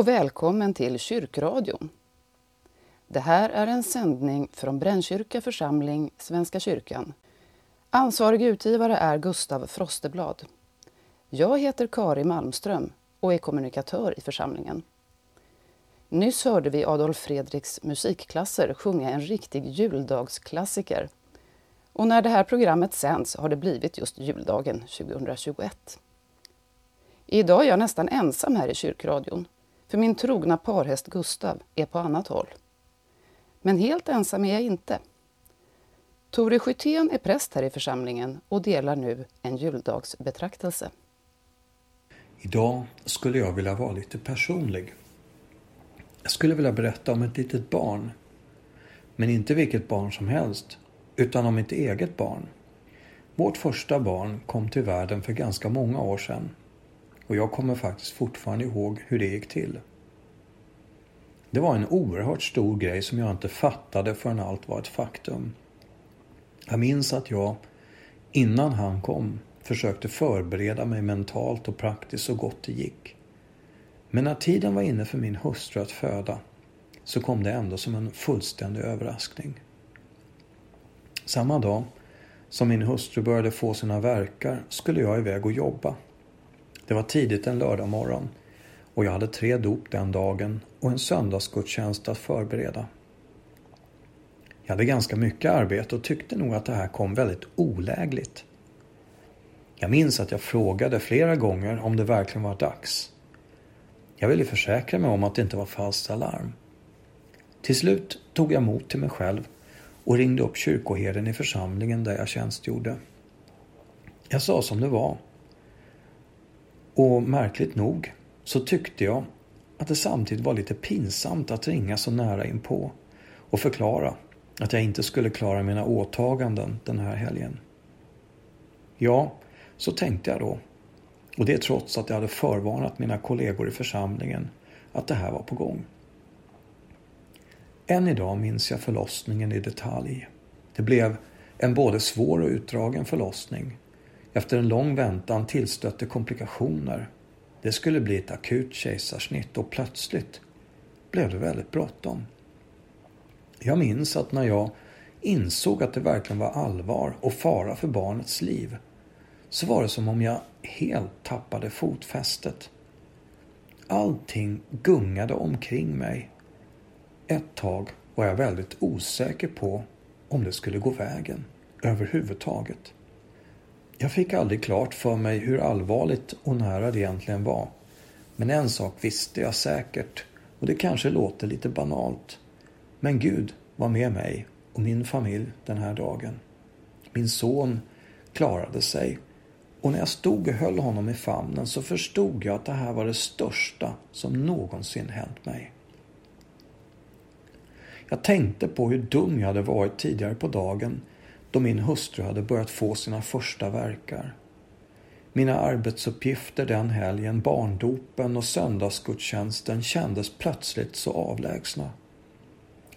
Och välkommen till Kyrkradion. Det här är en sändning från Brännkyrka församling, Svenska kyrkan. Ansvarig utgivare är Gustav Frosteblad. Jag heter Kari Malmström och är kommunikatör i församlingen. Nyss hörde vi Adolf Fredriks musikklasser sjunga en riktig juldagsklassiker. Och när det här programmet sänds har det blivit just juldagen 2021. Idag är jag nästan ensam här i kyrkradion, för min trogna parhäst Gustav är på annat håll. Men helt ensam är jag inte. Tore Skytén är präst här i församlingen och delar nu en juldagsbetraktelse. Idag skulle jag vilja vara lite personlig. Jag skulle vilja berätta om ett litet barn. Men inte vilket barn som helst, utan om mitt eget barn. Vårt första barn kom till världen för ganska många år sedan. Och jag kommer faktiskt fortfarande ihåg hur det gick till. Det var en oerhört stor grej som jag inte fattade förrän allt var ett faktum. Jag minns att jag, innan han kom, försökte förbereda mig mentalt och praktiskt så gott det gick. Men när tiden var inne för min hustru att föda så kom det ändå som en fullständig överraskning. Samma dag som min hustru började få sina verkar skulle jag iväg och jobba. Det var tidigt en lördag morgon och jag hade tre dop den dagen och en söndagsgudstjänst att förbereda. Jag hade ganska mycket arbete och tyckte nog att det här kom väldigt olägligt. Jag minns att jag frågade flera gånger om det verkligen var dags. Jag ville försäkra mig om att det inte var falskt alarm. Till slut tog jag mod till mig själv och ringde upp kyrkoherden i församlingen där jag tjänstgjorde. Jag sa som det var. Och märkligt nog så tyckte jag att det samtidigt var lite pinsamt att ringa så nära inpå och förklara att jag inte skulle klara mina åtaganden den här helgen. Ja, så tänkte jag då. Och det trots att jag hade förvarnat mina kollegor i församlingen att det här var på gång. Än idag minns jag förlossningen i detalj. Det blev en både svår och utdragen förlossning. Efter en lång väntan tillstötte komplikationer. Det skulle bli ett akut kejsarsnitt och plötsligt blev det väldigt bråttom. Jag minns att när jag insåg att det verkligen var allvar och fara för barnets liv så var det som om jag helt tappade fotfästet. Allting gungade omkring mig. Ett tag var jag väldigt osäker på om det skulle gå vägen överhuvudtaget. Jag fick aldrig klart för mig hur allvarligt och nära det egentligen var. Men en sak visste jag säkert och det kanske låter lite banalt. Men Gud var med mig och min familj den här dagen. Min son klarade sig och när jag stod och höll honom i famnen så förstod jag att det här var det största som någonsin hänt mig. Jag tänkte på hur dum jag hade varit tidigare på dagen då min hustru hade börjat få sina första verkar. Mina arbetsuppgifter den helgen, barndopen och söndagsgudstjänsten kändes plötsligt så avlägsna.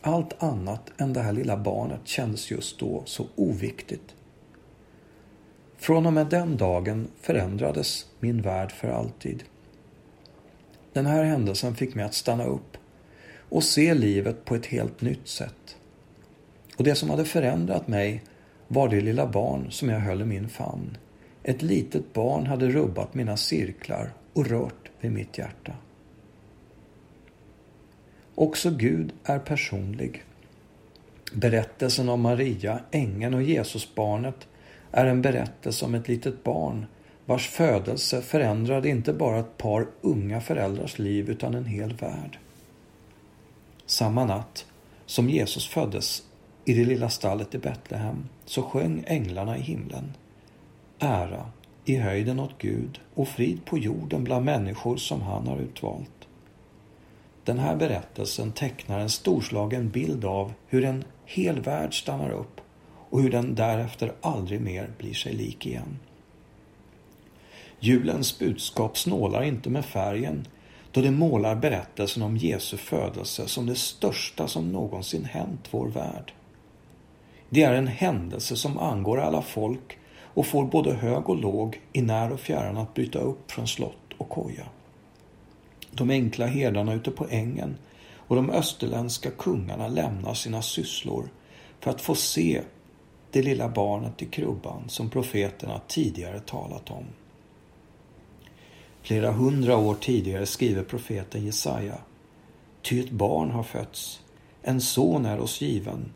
Allt annat än det här lilla barnet kändes just då så oviktigt. Från och med den dagen förändrades min värld för alltid. Den här händelsen fick mig att stanna upp och se livet på ett helt nytt sätt. Och det som hade förändrat mig var det lilla barn som jag höll i min famn. Ett litet barn hade rubbat mina cirklar och rört vid mitt hjärta. Också Gud är personlig. Berättelsen om Maria, ängeln och Jesusbarnet är en berättelse om ett litet barn vars födelse förändrade inte bara ett par unga föräldrars liv utan en hel värld. Samma natt som Jesus föddes i det lilla stallet i Betlehem så sjöng änglarna i himlen. Ära i höjden åt Gud och frid på jorden bland människor som han har utvalt. Den här berättelsen tecknar en storslagen bild av hur en hel värld stannar upp och hur den därefter aldrig mer blir sig lik igen. Julens budskap snålar inte med färgen då det målar berättelsen om Jesu födelse som det största som någonsin hänt vår värld. Det är en händelse som angår alla folk och får både hög och låg i när och fjärran att bryta upp från slott och koja. De enkla herdarna ute på ängen och de österländska kungarna lämnar sina sysslor för att få se det lilla barnet i krubban som profeterna tidigare talat om. Flera hundra år tidigare skriver profeten Jesaja. Ty ett barn har fötts, en son är oss given,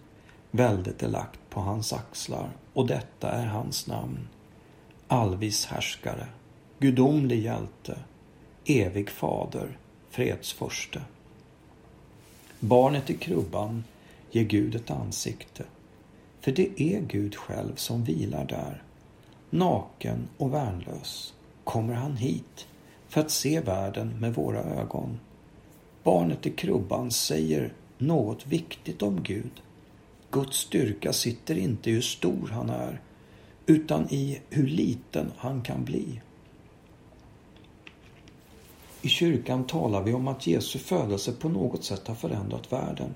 väldet är lagt på hans axlar och detta är hans namn. Allvis härskare, gudomlig hjälte, evig fader, fredsförste. Barnet i krubban ger Gud ett ansikte, för det är Gud själv som vilar där. Naken och värnlös kommer han hit för att se världen med våra ögon. Barnet i krubban säger något viktigt om Gud. Guds styrka sitter inte i hur stor han är, utan i hur liten han kan bli. I kyrkan talar vi om att Jesu födelse på något sätt har förändrat världen.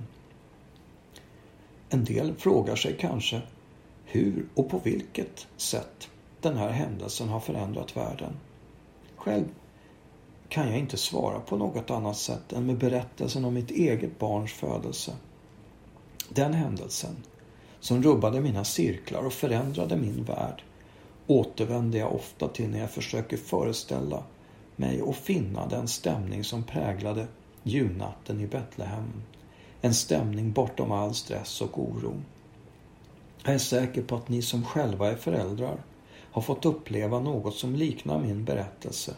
En del frågar sig kanske hur och på vilket sätt den här händelsen har förändrat världen. Själv kan jag inte svara på något annat sätt än med berättelsen om mitt eget barns födelse. Den händelsen, som rubbade mina cirklar och förändrade min värld, återvänder jag ofta till när jag försöker föreställa mig och finna den stämning som präglade julnatten i Betlehem. En stämning bortom all stress och oro. Jag är säker på att ni som själva är föräldrar har fått uppleva något som liknar min berättelse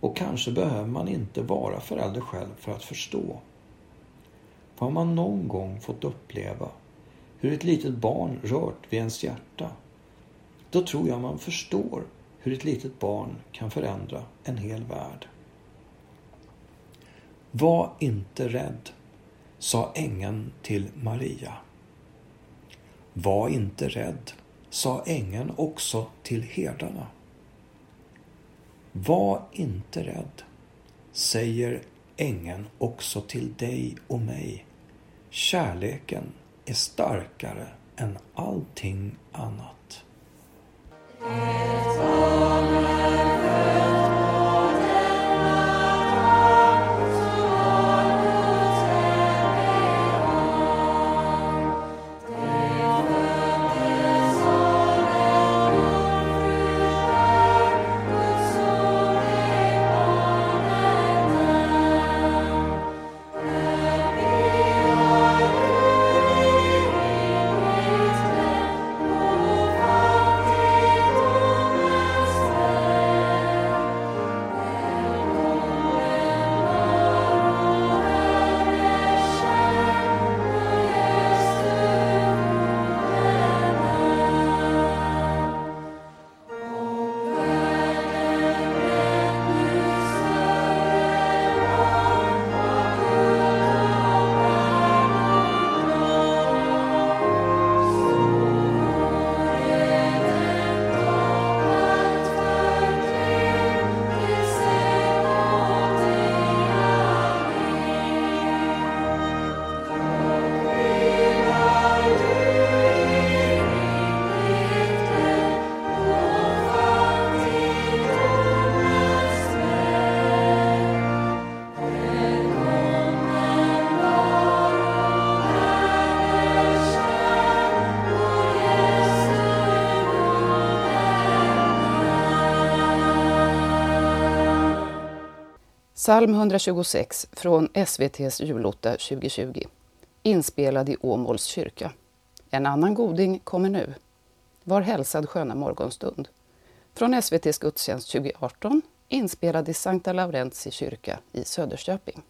och kanske behöver man inte vara förälder själv för att förstå. Har man någon gång fått uppleva hur ett litet barn rört vid ens hjärta, då tror jag man förstår hur ett litet barn kan förändra en hel värld. Var inte rädd, sa ängeln till Maria. Var inte rädd, sa ängeln också till herdarna. Var inte rädd, säger ängeln också till dig och mig. Kärleken är starkare än allting annat. Psalm 126 från SVTs julotta 2020. Inspelad i Åmåls kyrka. En annan goding kommer nu. Var hälsad sköna morgonstund. Från SVTs gudstjänst 2018, inspelad i Sankta Laurentii kyrka i Söderköping.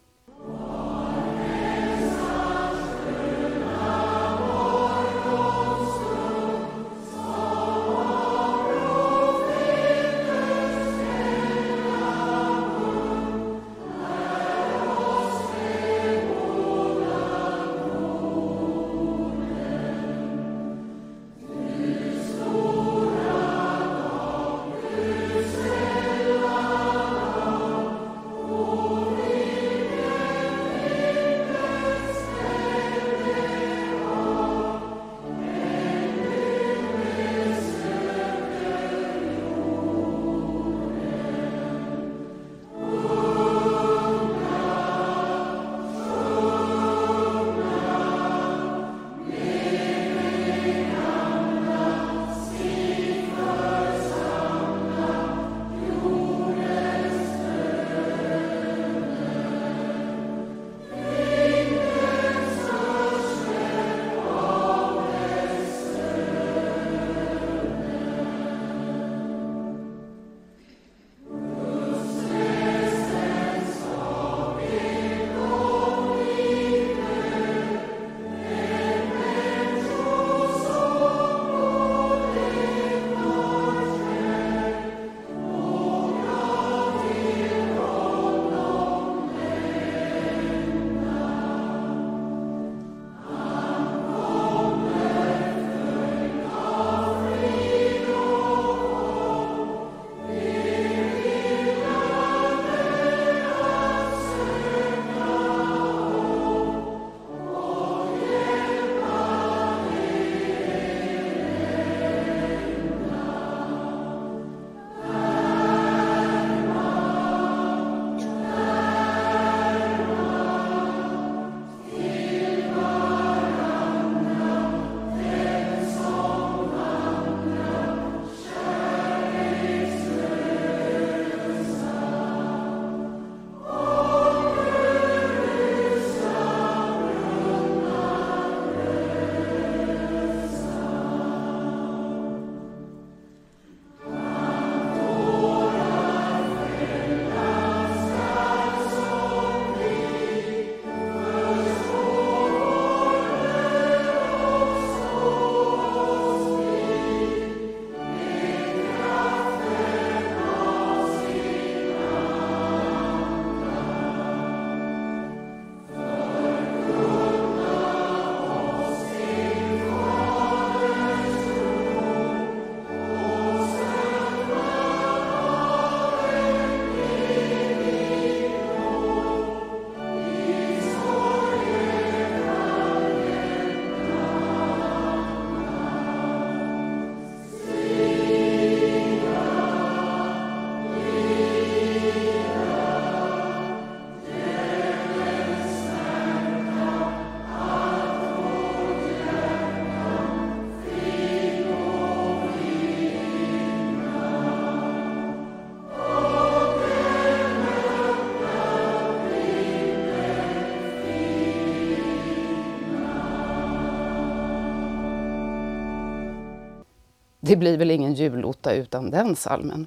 Det blir väl ingen julotta utan den salmen.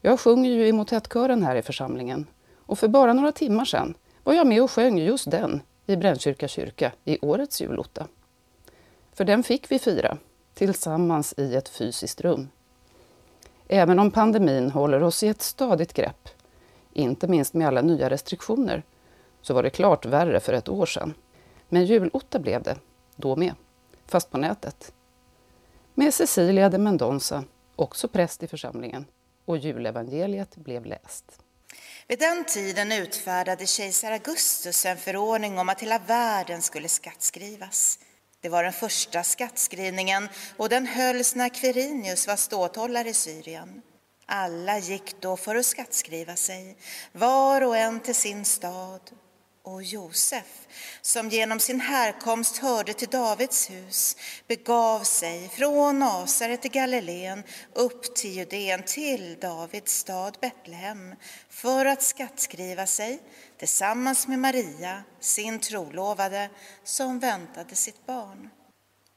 Jag sjunger ju i motettkören här i församlingen och för bara några timmar sedan var jag med och sjöng just den i Brännkyrka kyrka i årets julotta. För den fick vi fira tillsammans i ett fysiskt rum. Även om pandemin håller oss i ett stadigt grepp, inte minst med alla nya restriktioner, så var det klart värre för ett år sedan. Men julotta blev det, då med, fast på nätet. Med Cecilia de Mendonça, också präst i församlingen, och julevangeliet blev läst. Vid den tiden utfärdade kejsar Augustus en förordning om att hela världen skulle skattskrivas. Det var den första skattskrivningen och den hölls när Quirinius var ståthållare i Syrien. Alla gick då för att skattskriva sig, var och en till sin stad och Josef, som genom sin härkomst hörde till Davids hus, begav sig från Nasaret i Galileen upp till Judeen, till Davids stad Betlehem, för att skattskriva sig tillsammans med Maria, sin trolovade, som väntade sitt barn.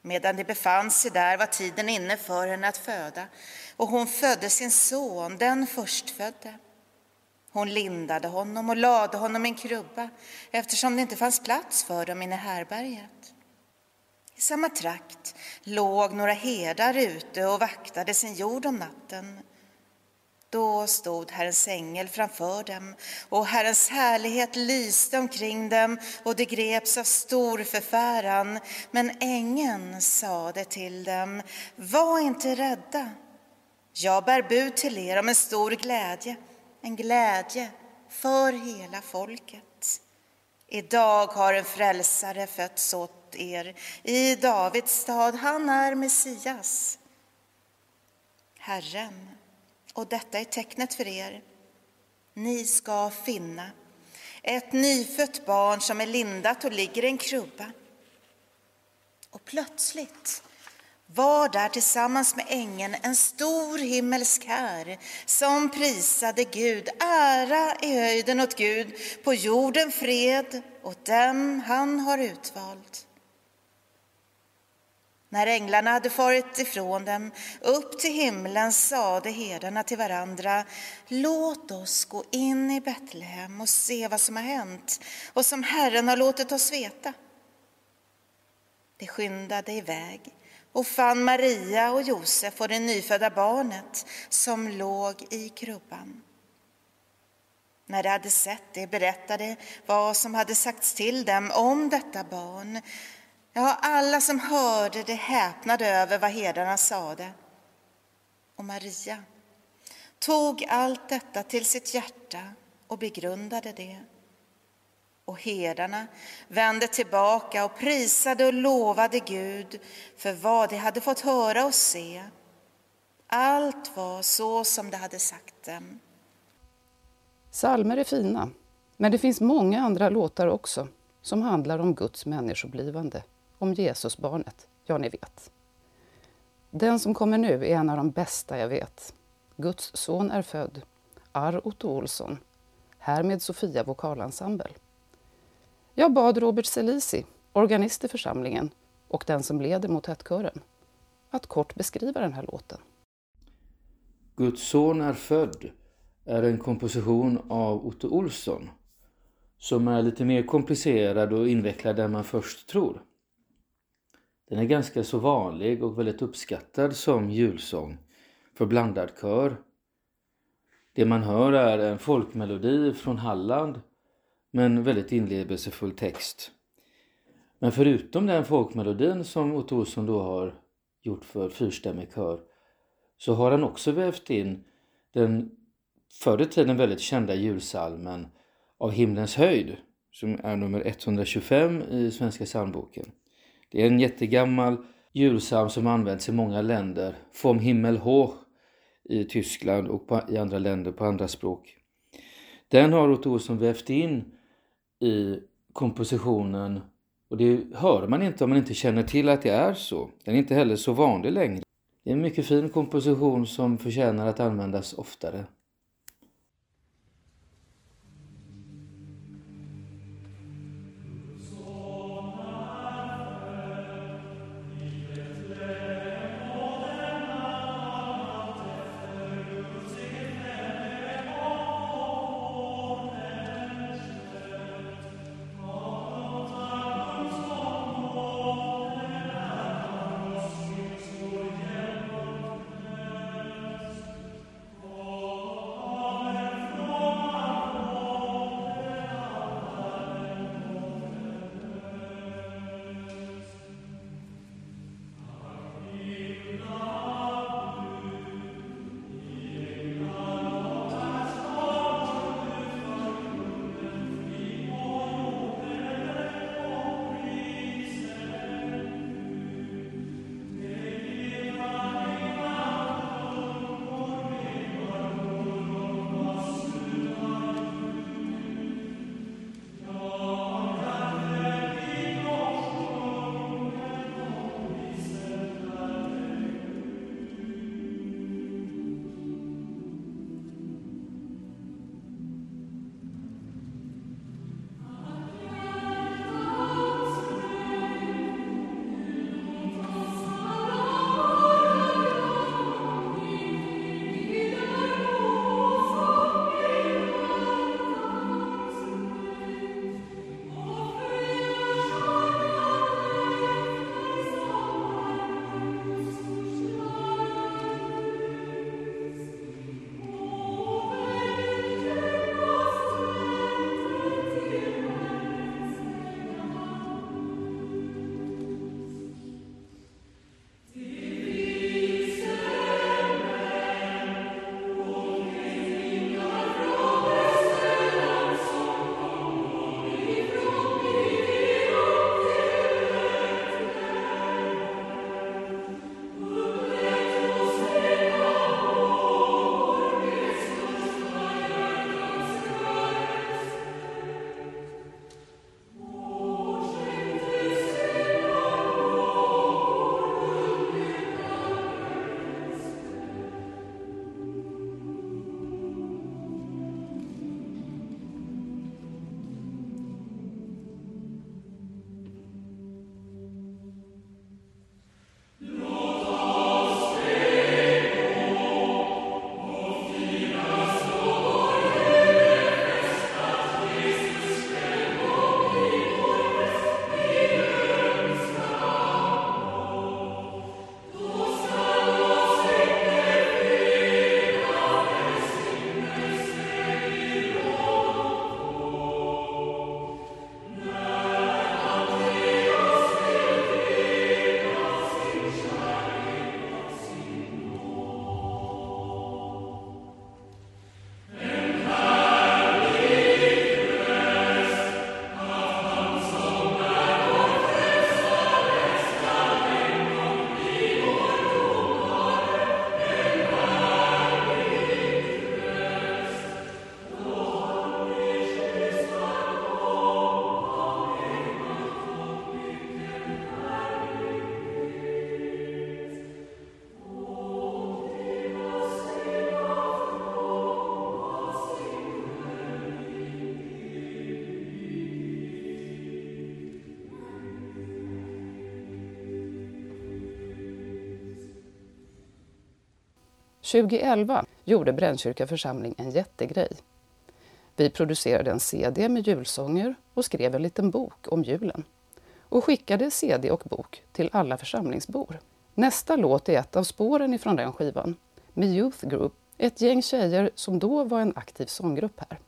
Medan de befann sig där var tiden inne för henne att föda, och hon födde sin son, den förstfödde. Hon lindade honom och lade honom i en krubba eftersom det inte fanns plats för dem inne i härberget. I samma trakt låg några herdar ute och vaktade sin jord om natten. Då stod Herrens ängel framför dem och Herrens härlighet lyste omkring dem och de greps av stor förfäran. Men ängeln sade till dem, var inte rädda. Jag bär bud till er om en stor glädje en glädje för hela folket. Idag har en frälsare fötts åt er i Davids stad. Han är Messias, Herren. Och detta är tecknet för er. Ni ska finna ett nyfött barn som är lindat och ligger i en krubba. Och plötsligt var där tillsammans med ängeln en stor himmelsk här som prisade Gud. Ära i höjden åt Gud, på jorden fred åt dem han har utvalt. När änglarna hade farit ifrån dem upp till himlen sade herdarna till varandra Låt oss gå in i Betlehem och se vad som har hänt och som Herren har låtit oss veta. De skyndade iväg och fann Maria och Josef och det nyfödda barnet som låg i krubban. När de hade sett det berättade vad som hade sagts till dem om detta barn. Ja, alla som hörde det häpnade över vad herdarna sade. Och Maria tog allt detta till sitt hjärta och begrundade det. Och herdarna vände tillbaka och prisade och lovade Gud för vad de hade fått höra och se. Allt var så som de hade sagt dem. Salmer är fina, men det finns många andra låtar också som handlar om Guds människoblivande, om Jesusbarnet, ja, ni vet. Den som kommer nu är en av de bästa jag vet. Guds son är född, Arr Otto Olsson, här med Sofia vokalensemble. Jag bad Robert Selisi, organist i församlingen och den som leder motettkören, att kort beskriva den här låten. Guds son är född är en komposition av Otto Olsson som är lite mer komplicerad och invecklad än man först tror. Den är ganska så vanlig och väldigt uppskattad som julsång för blandad kör. Det man hör är en folkmelodi från Halland men väldigt inlevelsefull text. Men förutom den folkmelodin som Otto Olsson då har gjort för fyrstämmig kör så har han också vävt in den förr i tiden väldigt kända julsalmen Av himlens höjd som är nummer 125 i Svenska psalmboken. Det är en jättegammal julsalm som används i många länder. Vom Himmel hoch i Tyskland och i andra länder på andra språk. Den har Otto Olsson vävt in i kompositionen och det hör man inte om man inte känner till att det är så. Den är inte heller så vanlig längre. Det är en mycket fin komposition som förtjänar att användas oftare. 2011 gjorde Brännkyrka församling en jättegrej. Vi producerade en CD med julsånger och skrev en liten bok om julen och skickade CD och bok till alla församlingsbor. Nästa låt är ett av spåren ifrån den skivan med Youth Group, ett gäng tjejer som då var en aktiv sånggrupp här.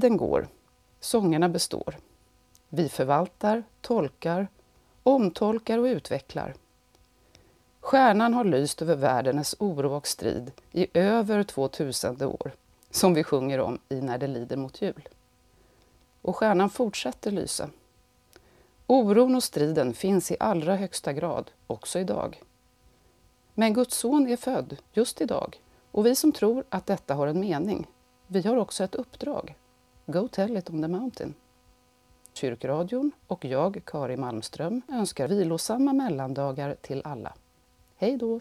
Tiden går. Sångerna består. Vi förvaltar, tolkar, omtolkar och utvecklar. Stjärnan har lyst över världens oro och strid i över 2000 år, som vi sjunger om i När det lider mot jul. Och stjärnan fortsätter lysa. Oron och striden finns i allra högsta grad, också idag. Men Guds son är född just idag och vi som tror att detta har en mening, vi har också ett uppdrag. Go tell it on the mountain. Kyrkradion och jag, Kari Malmström, önskar vilosamma mellandagar till alla. Hej då!